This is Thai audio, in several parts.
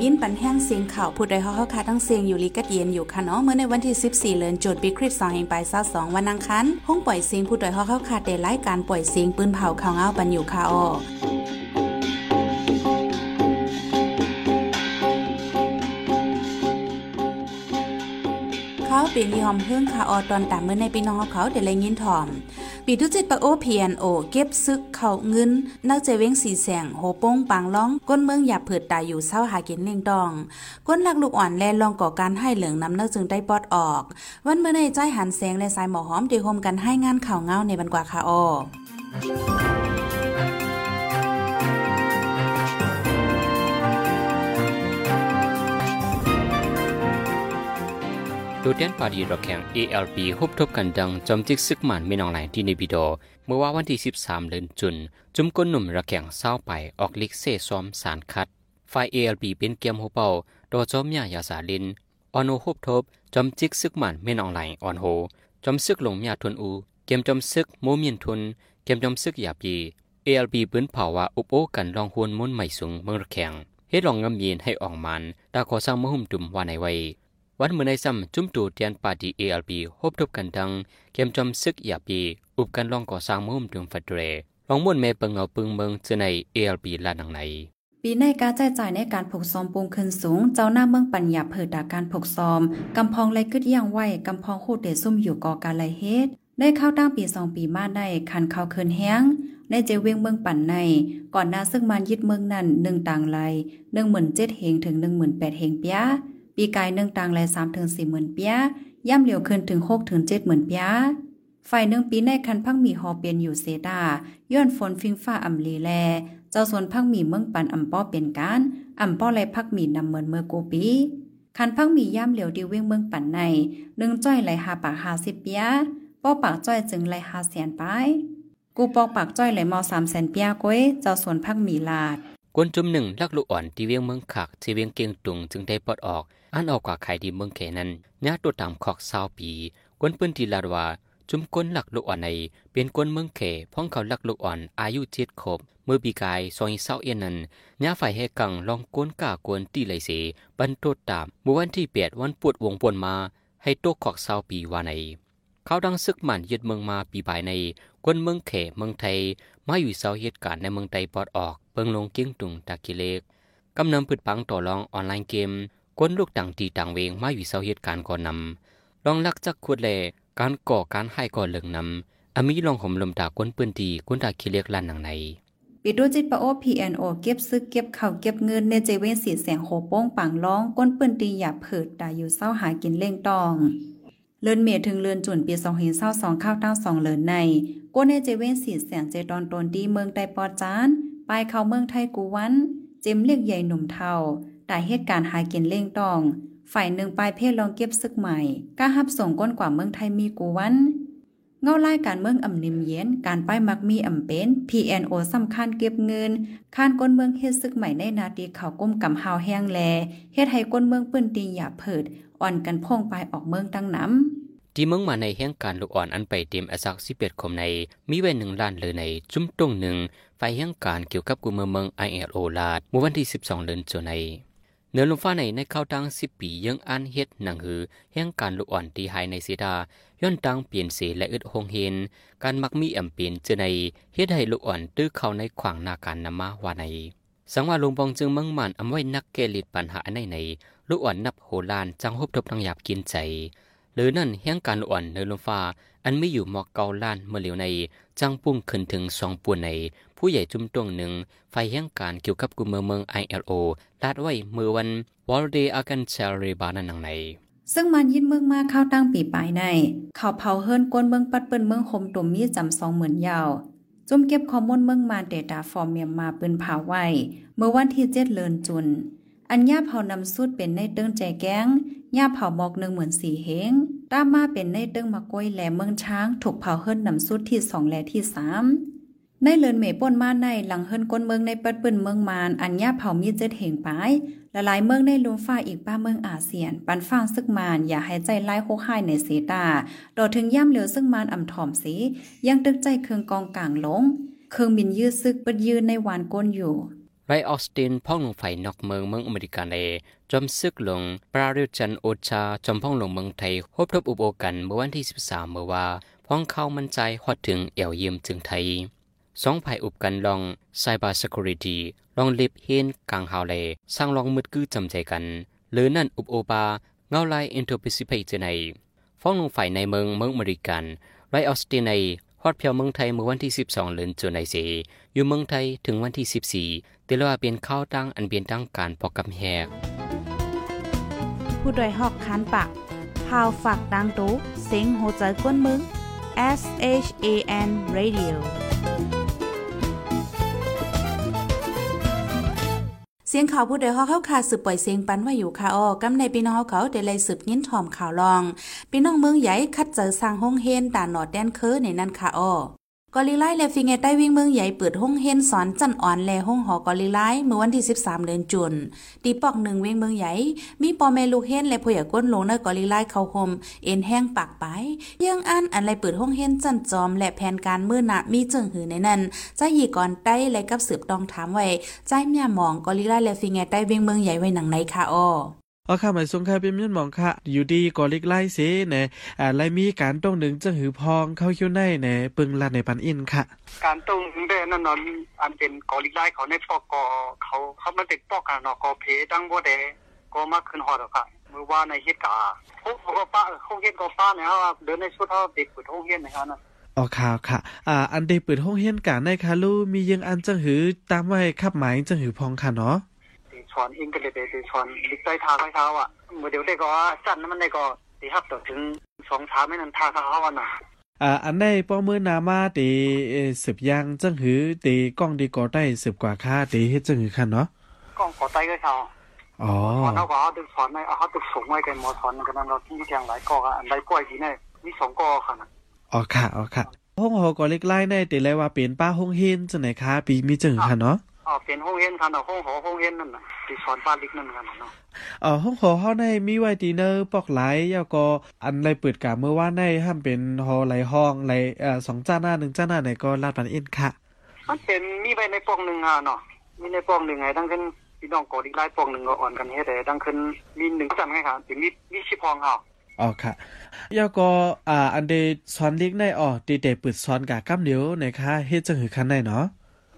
พี่น้องผู้ถ่อมยินปันแห้งเสียงข่าวผู้ใดเฮาเฮาคาทั้งเสียงอยู่ลีกัดเย็นอยู่ค่ะเนาะเมื่อในวันที่ 14เดือนจุดปีคริสต์2แห่งปลาย22วันอังคารห้องปล่อยเสียงผู้ใดเฮาเฮาคาได้รายการปล่อยเสียงปืนเผาข่าวเงาปันอยู่ค่ะอ้อเขาเป็นยอมเพิ่งค่ะออตอนตามเมื่อในพี่น้องเขาเดี๋ยวเลยยินถ่อม ปีทุจิตปะโอเพียนโอเก็บซึกเข่าเงิน นักเจเว้งสีแสงโหโป้งปางล้อง ก้นเมืองหยาบเผิดตายอยู่เศร้าหากินเล่งดอง ก้นลักลูกอ่อนแลลองก่อการให้เหลืองน้ำเนื้อจึงได้ปอดออก วันเมื่อในใจหันแสงและสายหมอหอมเดียวโฮมกันให้งานข่าวเงาในบรรกว่าคาออ ดูเดียนปาดีรอแข่ง ALP ฮบทบกันดังจอมจิกซึกหมันไม่นองไหลที่ในบิโดเมื่อว่าวันที่ 13 เดือนจุน จุมก้นหนุ่มระแข่งเศร้าไปออกลิกเซซ้อมสารคัด ฝ่าย ALP เป็นเกมโฮเปาโดจอมยายาสาลินออนโนฮบทบจอมจิกซึกหมันไม่นองไหลออนโฮจอมซึกหลงยาทุนอู เกมจอมซึกโมเมียนทุน เกมจอมซึกหยาปี ALP ปืนเผาว่าอุปโอกันลองหวนมุนใหม่สูงเมืองระแข่งเฮ็ดลองงำยีนให้ออกมันดาขอสร้างมะหุ่มตุ่มว่าในไว้ วันเมื่อในซ้ำจุ่มตูเตียนปาดีเอลปีฮบทบกันดังเกมจอมซึกยาปีอุบกันลองก่อสร้างมุ่มถึงฟัดเรลองมุ่นเมเปิงเอาปึงเมืองเจในเอลปีลานังในปีในการจ่ายจ่ายในการผูกซอมปูงขึ้นสูง เจ้าหน้าเมืองปัญญาเผิดดาการผูกซอมกำพองไรกึดย่างไหวกำพองโคเดซุ่มอยู่ก่อการไรเฮ็ดได้เข้าตั้งปีสองปีมาได้คันเข้าเคินแห้งในเจเวียงเมืองปั่นใน ก่อนหน้าซึ่งมันยึดเมืองนั้นหนึ่งต่างไรหนึ่งหมื่นเจ็ดเฮงถึงหนึ่งหมื่นแปดเฮงเปีย ปีกายหนึ่งต่างแลสามถึงสี่หมื่นเปียย่ำเหลียวขึ้นถึงหกถึงเจ็ดหมื่นเปียฝ่ายหนึ่งปีในคันพังมีฮอเปียนอยู่เซดาย้อนฝนฟิงฟ้าอ่ำลีแล เจ้าส่วนพังมีเมืองปันอ่ำป้อเป็นการอ่ำป้อไรพักมีนำเหมือนเมื่อกูปีคันพังมีย่ำเหลียวดิวเว้งเมืองปันในหนึ่งจ้อยไหลหาปากหาสิบเปียป้อปากจ้อยจึงไหลหาแสนไปกูปอกปากจ้อยไหลมอสามแสนเปียก้อยเจ้าส่วนพักมีลาดกวนจุ่มหนึ่งลักลูกอ่อนที่เวียงเมืองขักที่เวียงเกียงตุงจึงได้ปลดออก อันออกกว่าใครดีเมืองเขนั้นญาติตัวตามขอกสาวปีกวนปืนที่ลาดว่า จุมก้นหลักลูกอ่อนในเป็นก้นเมืองเขพ้องเขาหลักลูกอ่อนอายุเจ็ดขบเมื่อปีกายซอยเศร้าเอ็นนั้นญาฝ่ายให้กังลองก้นก้ากวนตีไหลเสบรรทุตามเมื่อวันที่เปียดวันปวดวงปวนมา ให้โตขอกสาวปีว่าในเขาดังซึกหมันยึดเมืองมาปีปลายในก้นเมืองเขเมืองไทยมาอยู่เสาเหตุการณ์ในเมืองไทยปอดออกเปิงลงเกี้ยงตุงตากิเลกกำนำพืดปังต่อรองออนไลน์เกม กวนลูกต่างตีต่างเวงมาอยู่เสาเหตุการณ์ก่อนนำลองลักจักขวดแลการก่อการให้ก่อเหลืองนำอามีลองห่มลมตากวนปืนตีกวนตาคิเลียกลันหนังในปิดดูจิตปะโอพีแอนโอเก็บซึกเก็บเข่าเก็บเงินในเจเวนสีแสงโหโป้งปังร้องก้นปืนตีหยาเผิดตาอยู่เศร้าหากินเล่งตองเลือนเมถึงเลือนจุนปีสองเหินเศร้าสองข้าวตั้งสองเลือนในก้นในเจเวนสีแสงเจตอนตนดีเมืองไตปอจานไปเข้าเมืองไทยกูวันเจมเรียกใหญ่หนุ่มเทา แต่เหตุการณ์หากินเล่งตอง ฝ่ายหนึ่งปลายเพศลองเก็บซึกใหม่ก้าฮับส่งก้นกว่าเมืองไทยมีกูวัน เงาไล่การเมืองอ่ำนิ่มเย็น การป้ายมักมีอ่ำเป็น PNO สำคัญเก็บเงินข้านก้นเมืองเฮ็ดซึกใหม่ในนาทีเขาก้มกำหาวแห้งแลเฮ็ดให้ก้นเมืองปื้นตีหยาเผิด อ่อนกันพ่งไปออกเมืองตั้งน้ำที่เมืองมาในแห่งการลูกอ่อนอันไปเต็มอสักสิเอ็ดคมใน มีไว้หนึ่งล้านเลยในจุ้มตรงหนึ่งไฟแห่งการเกี่ยวกับกุมเมืองเมืองไอเอลโอลาดเมื่อวันที่สิบสองเดือนจุใน เนื้อลมฟ้าในในเข้าตั้งสิบปียังอันเฮ็ดหนังหือแห่งการลุกอ่อนตีหายในเสีดา ย้อนตั้งเปลี่ยนเสและอึดหงเห็น การมักมีอ่ำเปลี่ยนเจในเฮ็ดให้ลุกอ่อนตื้อเข้าในขวางนาการนำมาว่าใน สังว่าลุงปองจึงมั่งมันอำไว้นักเกลิดปัญหาในในลูกอ่อนนับโหลานจังฮบทบทั้งหยาบกินใจ หรือนั่นแห่งการอ่อนเนื้อลมฟ้า อันไม่อยู่หมอกเกาล้านเมื่อเหลียวใน จังปุ้งขึ้นถึงสองปวนใน ผู้ใหญ่จุ่มตวงหนึ่งไฟแห่งการเกี่ยวกับกุมเมืองเมือง ILO ลาดไว้เมื่อวันวอลเดย์อากันเชลรีบานันหนังในซึ่งมันยินเมืองมาเข้าตั้งปีปลายในเขาเผาเฮิรนก้นเมืองปัดเปิ้นเมืองคมตุ่มมีจำสองหมือนยาวจุ่มเก็บข้อมูลเมืองมาเดตาฟอร์เมียมมาปืนเผาไว้ เมื่อวันที่เจ็ดเลินจุน อันย่าเผานำสุดเป็นในเติ้งใจแก้งย่าเผาหมอกหนึ่งเหมือนสีเฮง ตามมาเป็นในเติ้งมะก้อยแหลเมืองช้างถูกเผาเฮิรนนำสุดที่สองและที่สามในเลินเมป่นมาในหลังเฮิรนก้นเมืองในปัดปืนเมืองมานอันย่าเผามีเจ็ดเหงปายละลายเมืองในลุมฟ้าอีกป้าเมืองอาเซียน ปันฟังซึกมานอย่าให้ใจไล่โคข่ายในเสตาดอถึงย่ำเหลียวซึ่งมานอ่ำถ่อมสียังตึกใจเครื่องกองกลางลงเครื่องบินยืดซึกปิดยืนในวานก้นอยู่ไรออสตินพ่องลงไฟนอกเมืองเมืองอเมริกันเอ จอมซึกลงปราริจันโอชาจอมพ่องหลงเมืองไทยพบทบอุโบกันเมื่อวันที่ 13 เมื่อว่าพ้องเข้ามั่นใจฮอดถึงเอวเยี่ยมจึงไทยสองภายอุบกันลอง Cyber Security ลองลิบเฮนกลางหาวเลสร้างลองมืดกื้อจำใจกัน หรือนั่นอุบโอบาเงาลายอินโทรปิซิเพจในฟ้องลงฝ่ายในเมืองเมืองอเมริกันไรออสตินในฮอดเพียวเมืองไทยเมื่อวันที่ 12เดือนจุนายเสอยู่เมืองไทยถึงวันที่ 14ติลว่าเป็นข้าวตั้งอันเบียนตั้งการปอกกำแหก ผู้ดยหอกคันปากพาวฝากดังตู้เซ็งโหใจกวนมึง S H A N Radio เสียงข่าวผู้ใดฮอกเข้าคาสืบปล่อยเสียงปันว่าอยู่ค่ะอ้อกำในพี่น้องเขาเดลัยสืบยิ้นถ่อมข่าวลอง พี่น้องเมืองใหญ่คัดเจอสร้างห้องเฮนตาหนอดแดนเคอในนั้นค่ะอ้อ กอลิไลและ ฟิงเงใต้วิ่งเมืองใหญ่เปิดห้องเฮนสอนจันอ่อนแลห้องหอกอลิไลเมื่อวันที่ 13 เดือนจุนตีปอกหนึ่งเวงเมืองใหญ่ มีปอแม่ลูกเฮนและผู้ใหญ่ก้นลงในกอลิไลเข้าห่มเอ็นแห้งปากไปยังอันอันไรเปิดห้องเฮนจันจอม และแผนการเมื้อนะมีจึงหือในนั้นใจหยีก่อนใต้และกับสืบตองถามไว้ใจเมียหมองกอลิไลและฟิงเงใต้เวงเมืองใหญ่ไว้หนังไหนคะอ้อ อ๋อค่ะหมายสงค่ะเป็นยันมองค่ะ อยู่ดีกอลิกไล่เสเนอ่าไล่มีการต้องหนึ่งจังหือพองเข้าคิ้วในเนปึงลาในปันอินค่ะ การตรงเด้นั่นนอนอันเป็นกอลิกไลเขาในปอกกอเขาเขามันติดปอกกันเนาะกอเพดังบ่ได้ก็มาขึ้นฮอดค่ะมือว่าในเหตุการณ์พวกเขาก็ป้าเขาเฮ็ดก็ป้าเนี่ยว่าเดินในชุดเฮาเด็กปุดห้องเรียนนะครับนะอ๋อค่ะค่ะ อ่า อันเดเปิดห้องเฮียนการในค่ะลูกมียังอันจังหือตามไว้ขับหมายจังหือพองค่ะเนาะ ที่สอนอิงก็เลยไปสอนลิกใต้ทาเท้าอะมื้อเดียวได้ก็สั้นมันได้ก็สิฮับต่อถึง2 3ไม่นั้นทาเท้าอะน่ะอ่าอันในป้อมือนามาตีเอ่อสืบยางจังหือตีกล้องดีกอได้สืบกว่าค่าตีเฮ็ดจังหือค่ะเนาะกล้องขอใต้ก็เขาอ๋อสอนเฮาก็เอาดึกสอนในเอาเฮาดึกส่งไว้กันหมอสอนกันนั้นเราที่แทงหลายกออันใดกล้วยที่นี่มี2กอค่ะนะอ๋อค่ะอ๋อค่ะห้องหอกอลิกไล่ในตีเลยว่าเป็นป้าห้องเฮียนจังไหนคะปีมีจังหือค่ะเนาะ อ๋อเป็นห้องเรียนค่ะเนาะห้องหอห้องเรียนนั่นน่ะที่สอนบ้านลิกนั่นกันเนาะเอ่อห้องหอเฮาในมีไว้ตีเนอร์ปอกไหลแล้วก็อันไรเปิดกาเมื่อว่าในห้ามเป็นหอไหลห้องไหลเอ่อสองจ้าหน้าหนึ่งจ้าหน้าไหนก็ลาดปันอินค่ะ มันเป็นมีไว้ในปองหนึ่งอะเนาะมีในปองหนึ่งไงดังขึ้นพี่น้องกอดีไล่ปองหนึ่งก็อ่อนกันเฮ็ดแต่ดังขึ้นมีหนึ่งจันไงครับถึงมีมีชิพองเขาอ๋อค่ะแล้วก็อ่าอันเดสอนเล็กในอ๋อตีเตเปิดสอนกะกำเดียวในค่ะเฮ็ดจังหือคันได้เนาะ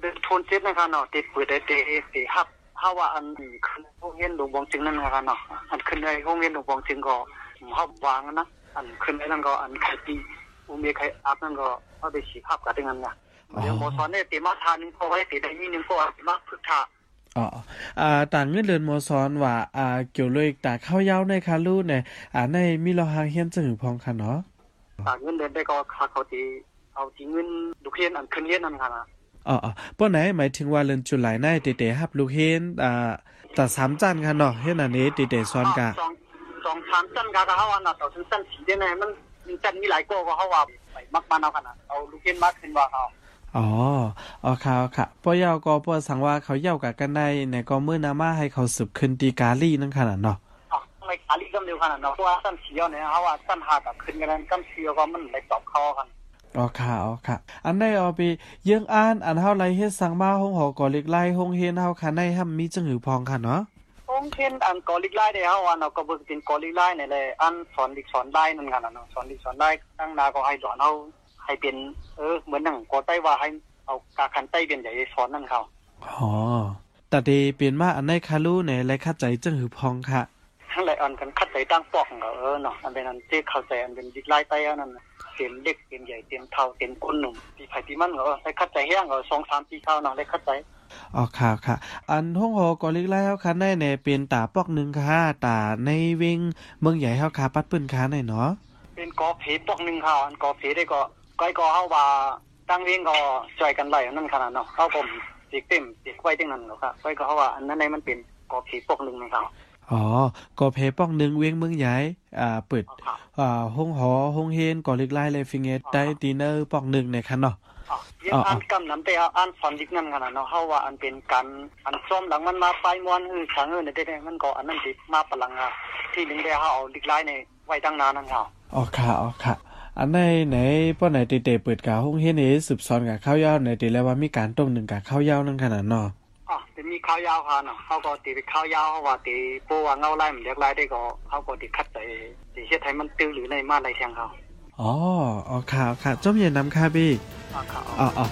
เดินโทนเจ็ดนะครับเนาะติดปืนได้เตะเตะฮับถ้าว่าอันขึ้นห้องเรียนหลวงบองจึงนั่นนะครับเนาะอันขึ้นในห้องเรียนหลวงบองจึงก็ฮับวางนะอันขึ้นในนั่นก็อันใครตีอุเมใครอัพนั่นก็เอาไปฉีกฮับกันงั้นน่ะเดี๋ยวหมอสอนเนี่ยเตะมาทานนึงพอไว้เตะได้มีนึงก็มาพึกทาอ๋ออ่าต่างเงินเดือนมอสอนว่าอ่าเกี่ยวเลยตาเข้ายาวในค่ะลูกเนี่ยอ่าในมีรอหางเฮียนจังหือพองค่ะเนาะตากเงินเดือนได้ก็ค่าเขาตีเอาที่เงินลูกเรียนอันขึ้นเรียนนั่นค่ะนะ อ๋ออ๋อป้อไหนหมายถึงว่าเดือนจุลายในเตเตฮับลูกเฮ็นอ่าแต่สามจันค่ะเนาะเฮ็ดอันนี้เตเตสอนกะสองสองสามจันกาก็เฮาว่าน่ะต่อถึงจันสีได้แน่มันมีจันมีหลายกว่าก็เฮาว่าไปมักมันเอาขนาดเอาลูกเรียนมากขึ้นว่าเขาอ๋ออ๋อค่ะค่ะป้อยาวก็ป้อสังว่าเขาเย้ากะกันได้ในก็มื้อนามาให้เขาสืบขึ้นตีกาลีนั่นขนาดเนาะอ๋อไม่ขาลีกำเดียวขนาดเนาะเพราะว่าจันสีเอาเนี่ยเฮาว่าจันหากับขึ้นกันนั้นกำสีก็มันไปตอบเขากัน อ๋อค่ะอ๋อค่ะ อันได้เอาไปเยื่องอ่าน อันเฮาไลเฮ็ดสังมาห้องหอกอเล็กไล่ห้องเฮียนเฮาค่ะในห้ํมีจังหือพองค่ะเนาะผมเห็นอันกอลิกไล่ได้เฮาว่าเนาะก็เบิ่งเป็นกอลิกไล่นี่แหละอันสอนลิกสอนได้นั่นกันน่ะเนาะสอนลิกสอนได้ตั้งนาก็ให้สอนเฮาให้เป็นเออเหมือนหนังกอไต้ว่าให้เอากาคันไต้เป็นใหญ่สอนนั่นเขาอ๋อแต่เดเปลี่ยนมาอันในคาลูในและคัดใจจังหือพองค่ะทั้งหลายอันกันคัดใจตั้งปอกก็เออเนาะอันเป็นอันที่เข้าใจอันเป็นดิกไล่ไต้อันนั้นน่ะ เต็มเด็กเต็มใหญ่เต็มเท่าเต็มก้นหนุ่มปีไผปีมันก็เออได้คัดใจแห้งก็สองสามปีเข้าเนาะได้คัดใจอ๋อค่ะค่ะ อันห้องหอกอเล็กไล่เฮาค่ะในเนี่ยเป็นตาปอกหนึงค่ะตาในเวงเมืองใหญ่เฮาค่ะปัดปื้นค่ะในเนาะเป็นกอเพปอกหนึงเขาอันกอเพได้ก็ก้อยก็เฮาว่าตั้งเวงก็ช่วยกันไล่อันนั้นขนาดเนาะเฮาผมสิเต็มสิไว้จังนั้นเนาะครับก้อยก็เฮาว่าอันนั้นในมันเป็นกอเพปอกหนึงในเขา อ๋อกอเพปอกหนึงเวงเมืองใหญ่อ่าเปิดเอาครับอ่าห้องหอห้องเฮนกอเล็กไล่เลยฟิงเกตได้ตีเนอร์ปอกหนึงในค่ะเนาะอ๋อเรียนอ่านกำนั้นแต่อ่านสอนดิกนั่นขนาดเนาะเฮาว่าอันเป็นการอันซ้อมหลังมันมาปลายมวนคือสังเอิ้นได้ๆมันก็อันนั้นสิมาพลังอะที่หนึงได้เฮาเอาดิกไล่ในไว้ตั้งนานนั่นเขาอ๋อค่ะอ๋อค่ะอันในไหนป้อไหนเตเตเปิดกาห้องเฮนเอสืบสอนกับข้าวยาวไหนตีแล้วว่ามีการตรงหนึ่งกับข้าวยาวนั่นขนาดเนาะ แต่มีข้าวยาวค่ะเนาะเขาก็ตีข้าวยาวเขาว่าตีปูว่าเงาไล่มันเรียกไล่ได้ก็เขาก็ตีคัดใจตีเฮ็ดให้มันตื้อหรือในมาในแทงเขาอ๋ออ๋อค่ะค่ะจมเย็นน้ำค่ะพี่อ๋อค่ะอ๋อ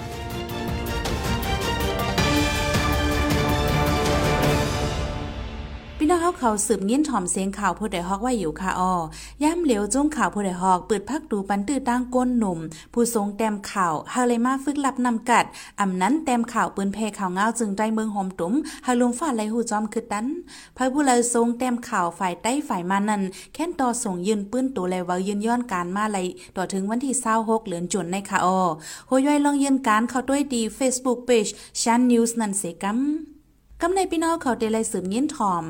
พี่น้องเขาเขาสืบยินถ่อมเสียงข่าวผู้ใดฮอกไว้อยู่ค่ะออย่ำเหลวจุ้งข่าวผู้ใดฮอกเปิดพักดูปันตื้อตั้งก้นหนุ่ม ผู้ทรงแต้มข่าวฮาเลยมาฝึกลับนำกัดอำนั้นแต้มข่าวปืนเพข่าวเงาจึงได้เมืองหอมตุ้มฮาลุมฟ้าไหลหูจอมคือดันพายผู้เลยทรงแต้มข่าวฝ่ายใต้ฝ่ายมานั้นแค่นต่อส่งยืนปื้นตัวเลเว้ายืนย้อนการมาไหลต่อถึงวันที่26เหลือนจุนในค่ะออโหย่อยลองยืนการเข้าด้วยดี Facebook Page Chan News นั่นเสกัม กำในพี่น้องเขาเดลัยสืบยิ้นทอม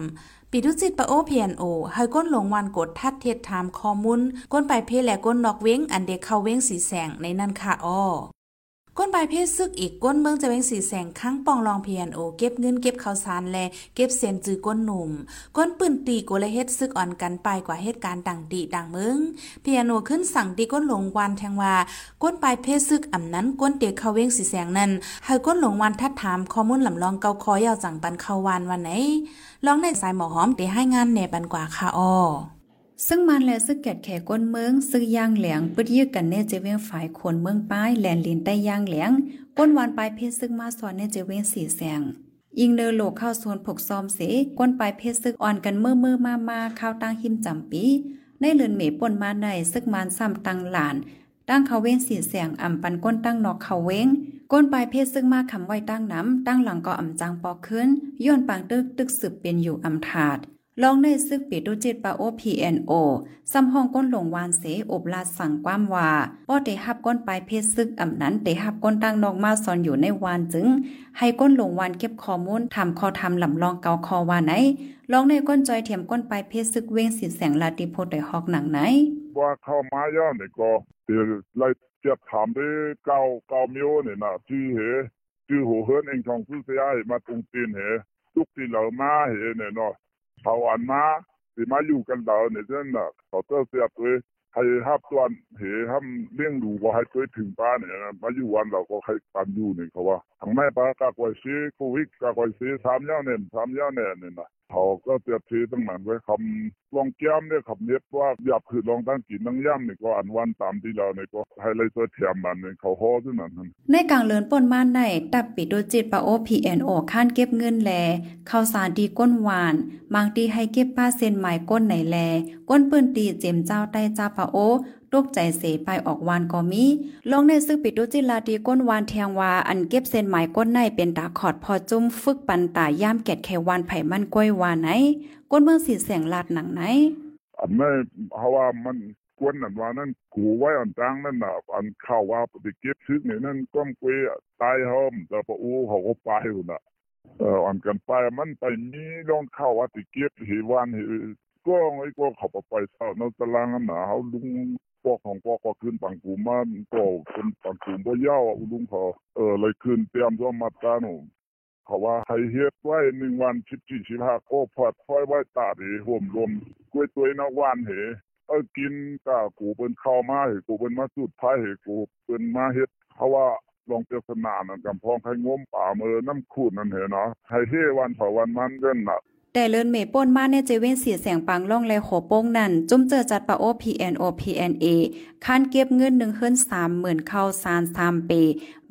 ปีดุจิตปะโอเพียนโอให้ก้นหลงวันกดทัดเทศถามข้อมูลก้นไปเพและก้นนอกเว้งอันเด็กเข้าเว้งสีแสงในนั่นค่ะอ้อ ก้นปลายเพศซึกอีกก้นเมืองจะเว้งสีแสงข้างปองรองเพียนโอเก็บเงินเก็บข้าวสารแลเก็บเซนจือก้นหนุ่ม ก้นปืนตีโกเลยเฮ็ดซึกอ่อนกันไปกว่าเหตุการณ์ดังดีดังเมืองเพียโนขึ้นสั่งดีก้นหลงวันแทงว่า ก้นปลายเพศซึกอ่ำนั้นก้นเตียเขาเว้งสีแสงนั้นให้ก้นหลงวันทัดถามข้อมูลลำลองเกาคอยาวจังปันเขาวันวันไหนลองในสายหมอหอมเตให้งานแหนบันกว่าค่ะอ้อ ซึ่งมันและซึกแกดแขก้นเมืองซึกย่างเหลียงปึดยื้อกันเนเจเวงฝ่ายคนเมืองป้ายแลนลินใต้ย่างเหลียงก้นวานปลายเพศซึกมาสอนเนเจเวงสีแสงยิงเนอโลกเข้าโซนผกซอมเสก้นปลายเพศซึกอ่อนกันเมื่อเมื่อมามาเข้าตั้งหิมจำปีในเลือนเมป่นมาในซึกมันซ้ำตังหลานตั้งเขาเว้งสีแสงอ่ำปันก้นตั้งนอกเขาเว้งก้นปลายเพศซึ่งมากคำไว้ตั้งน้ำตั้งหลังก็อ่ำจังปอกขึ้นย้อนปางตึกตึกสืบเป็นอยู่อ่ำถาด ลองในซึกปิดดูจิตปาโอ PNO ซ้ำห้องก้นหลงวานเสอบลาสั่งความว่าป้อเตฮับก้นปลายเพศซึกอ่ำนั้นเตฮับก้นตั้งนอกมาซอนอยู่ในวานจึง ให้ก้นหลงวานเก็บข้อมูลทำคอทำลำลองเกาคอวานไหนลองในก้นจอยเทียมก้นปลายเพศซึกเว้งสีแสงลาติโพไดฮอกหนังไหนว่าเข้ามาย่าเนี่ยก็เดี๋ยวไล่เจ็บถามไปเก้าเก้ามิวเนี่ยนะชื่อเหชื่อหัวเฮิรนเองทองซื้อเสียให้มาตรงตีนเหทุกที่เรามาเหเนี่ยเนาะ เขาอันมาสิมาอยู่กันเราเนี่ยเช่นน่ะเขาเตอร์เสียตัวให้ห้ามตัวเหห้ามเลี้ยงดูว่าให้ตัวถึงป้าเนี่ยมาอยู่วันเราก็ให้กันอยู่เนี่ยเขาว่าทางแม่ป้ากากไว้ซื้อโควิดกากไว้ซื้สามย่าเนี่ยสามย่าเนี่ยเนี่ยนะ เขาก็เตียมทีตั้งมันไว้คำลองแก้มเนี่ยคำเน็บว่าอยากคือลองตั้งกินตั้งย่ำเนี่ยก็อันวันตามที่เราเนี่ยก็ให้เลยตัวเทียมมันเนี่ยเขาห่อด้วยนั้นในกลางเลินป่นม่านในตับปิดโดจิตปะโอ PNO ค้านเก็บเงินแลข้าวสารดีก้นหวานบางตีให้เก็บป้าเซ็นหมายก้นไหนแล ก้นปืนตีเจมเจ้าใต้จ้าปะโอ ตกใจเสไปออกวานก็มีลองในซึกปิดโดจิลาดีก้นวานแทงว่าอันเก็บเซ็นหมายก้นในเป็นตาขอดพอจุ้มฝึกปันตาย่ามแกดแควานไผ่มันก้อยวานไหนก้นเมืองสีแสงลาดหนังไหนอันไม่เพราะว่ามันกวนนั่นว่านั่นกูไว้อันตังนั่นน่ะอันเข้าว่าปฏิเก็บซึกเนี่ยนั่นก้มกุยตายหอมแต่ปะอูเขาก็ไปอยู่น่ะเอออันกันไปมันไปมีลองเข้าว่าติเก็บเหวันเหก็ไอ้ก็เขาไปเศร้านั่นตารางนั่นน่ะเฮาลุง พวกของพวกก็ขึ้นปังกูมันก็เป็นปังกูบ่ยาวลุงเขาเออเลยขึ้นเตรียมตัวมาตาหนูเขาว่าให้เฮ็ดไว้หนึ่งวันสิบสี่สิบห้าก็พอดค่อยไว้ตาดีห่วมรวมกล้วยตัวยนวานเหเออกินก็กูเป็นข้าวมาเหกูเป็นมาสุดท้ายเหกูเป็นมาเฮ็ดเพราะว่าลองเจษนานั่นกำพองให้งมป่ามือน้ำคูดนั่นเหเนาะให้เฮวันเผาวันมันเดินน่ะ แต่เลินเมป่นมาในเจเว้นเสียเสียงปังล่องแลโขโป้งนั่น จุ้มเจอจัดปะโอ PNO PNA คันเก็บเงินหนึ่งเฮิรนสามหมื่นเข้าซานสามเป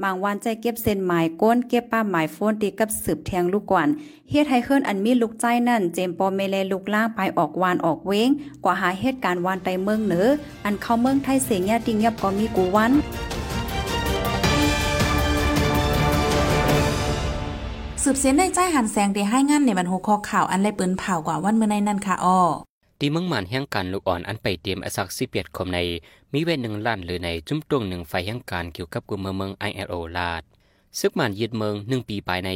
บางวันใจเก็บเส้นหมายก้นเก็บป้าหมายโฟนตีกับสืบแทงลูกกวนเฮ็ดให้เฮิรนอันมีลูกใจนั่น เจมปอเมเลลูกล่างไปออกวานออกเว้ง กว่าหาเหตุการณ์วานไตเมืองเหนืออันเข้าเมืองไทยเสียงยาติงยับก็มีกูวัน สืบเสียนในใจหันแสงได้ให้งานในบรรหุคอข่าวอันไรปืนเผากว่าวันเมื่อในนั่นค่ะอ้อตีเมืองมันแห่งการลูกอ่อนอันไปเตรียมอสักสิเปียดคมใน มีเวนหนึ่งล้านหรือในจุ้มตวงหนึ่งไฟแห่งการเกี่ยวกับกุมเมืองเมือง ILO ลาดซึกมันยึดเมืองหนึ่งปีปลายใน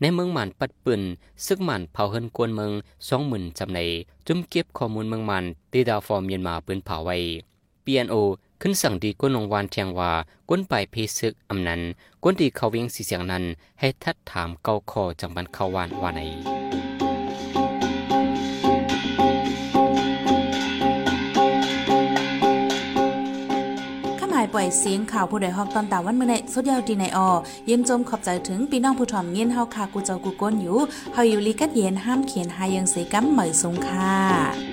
ในเมืองหมันปัดปืนซึกมันเผาเฮินกวนเมืองสองหมื่นจำในจุ้มเก็บข้อมูลเมืองหมันตีดาวฟอร์มเมียนมาปืนเผาไว้ PNO ขึ้นสั่งดีก้นลงวานเทียงว่าก้นไปเพซึกอำนั้นก้นดีเขาเวียงสีเสียงนั้น ให้ทัดถามเกาคอจังบันเขาวานว่าไหนข้าหมายปปล่อยเสียงข่าวผู้ใดฮอกตอนตาวันเมื่อในสุดยาวดีในออเยี่ยมจมขอบใจถึงพี่น้องผู้ถ่อมเงินเฮาค่ะกูเจ้ากูก้นอยู่เฮาอยู่ลีกัดเย็นห้ามเขียนหายังเสกำเหมยสงค่ะ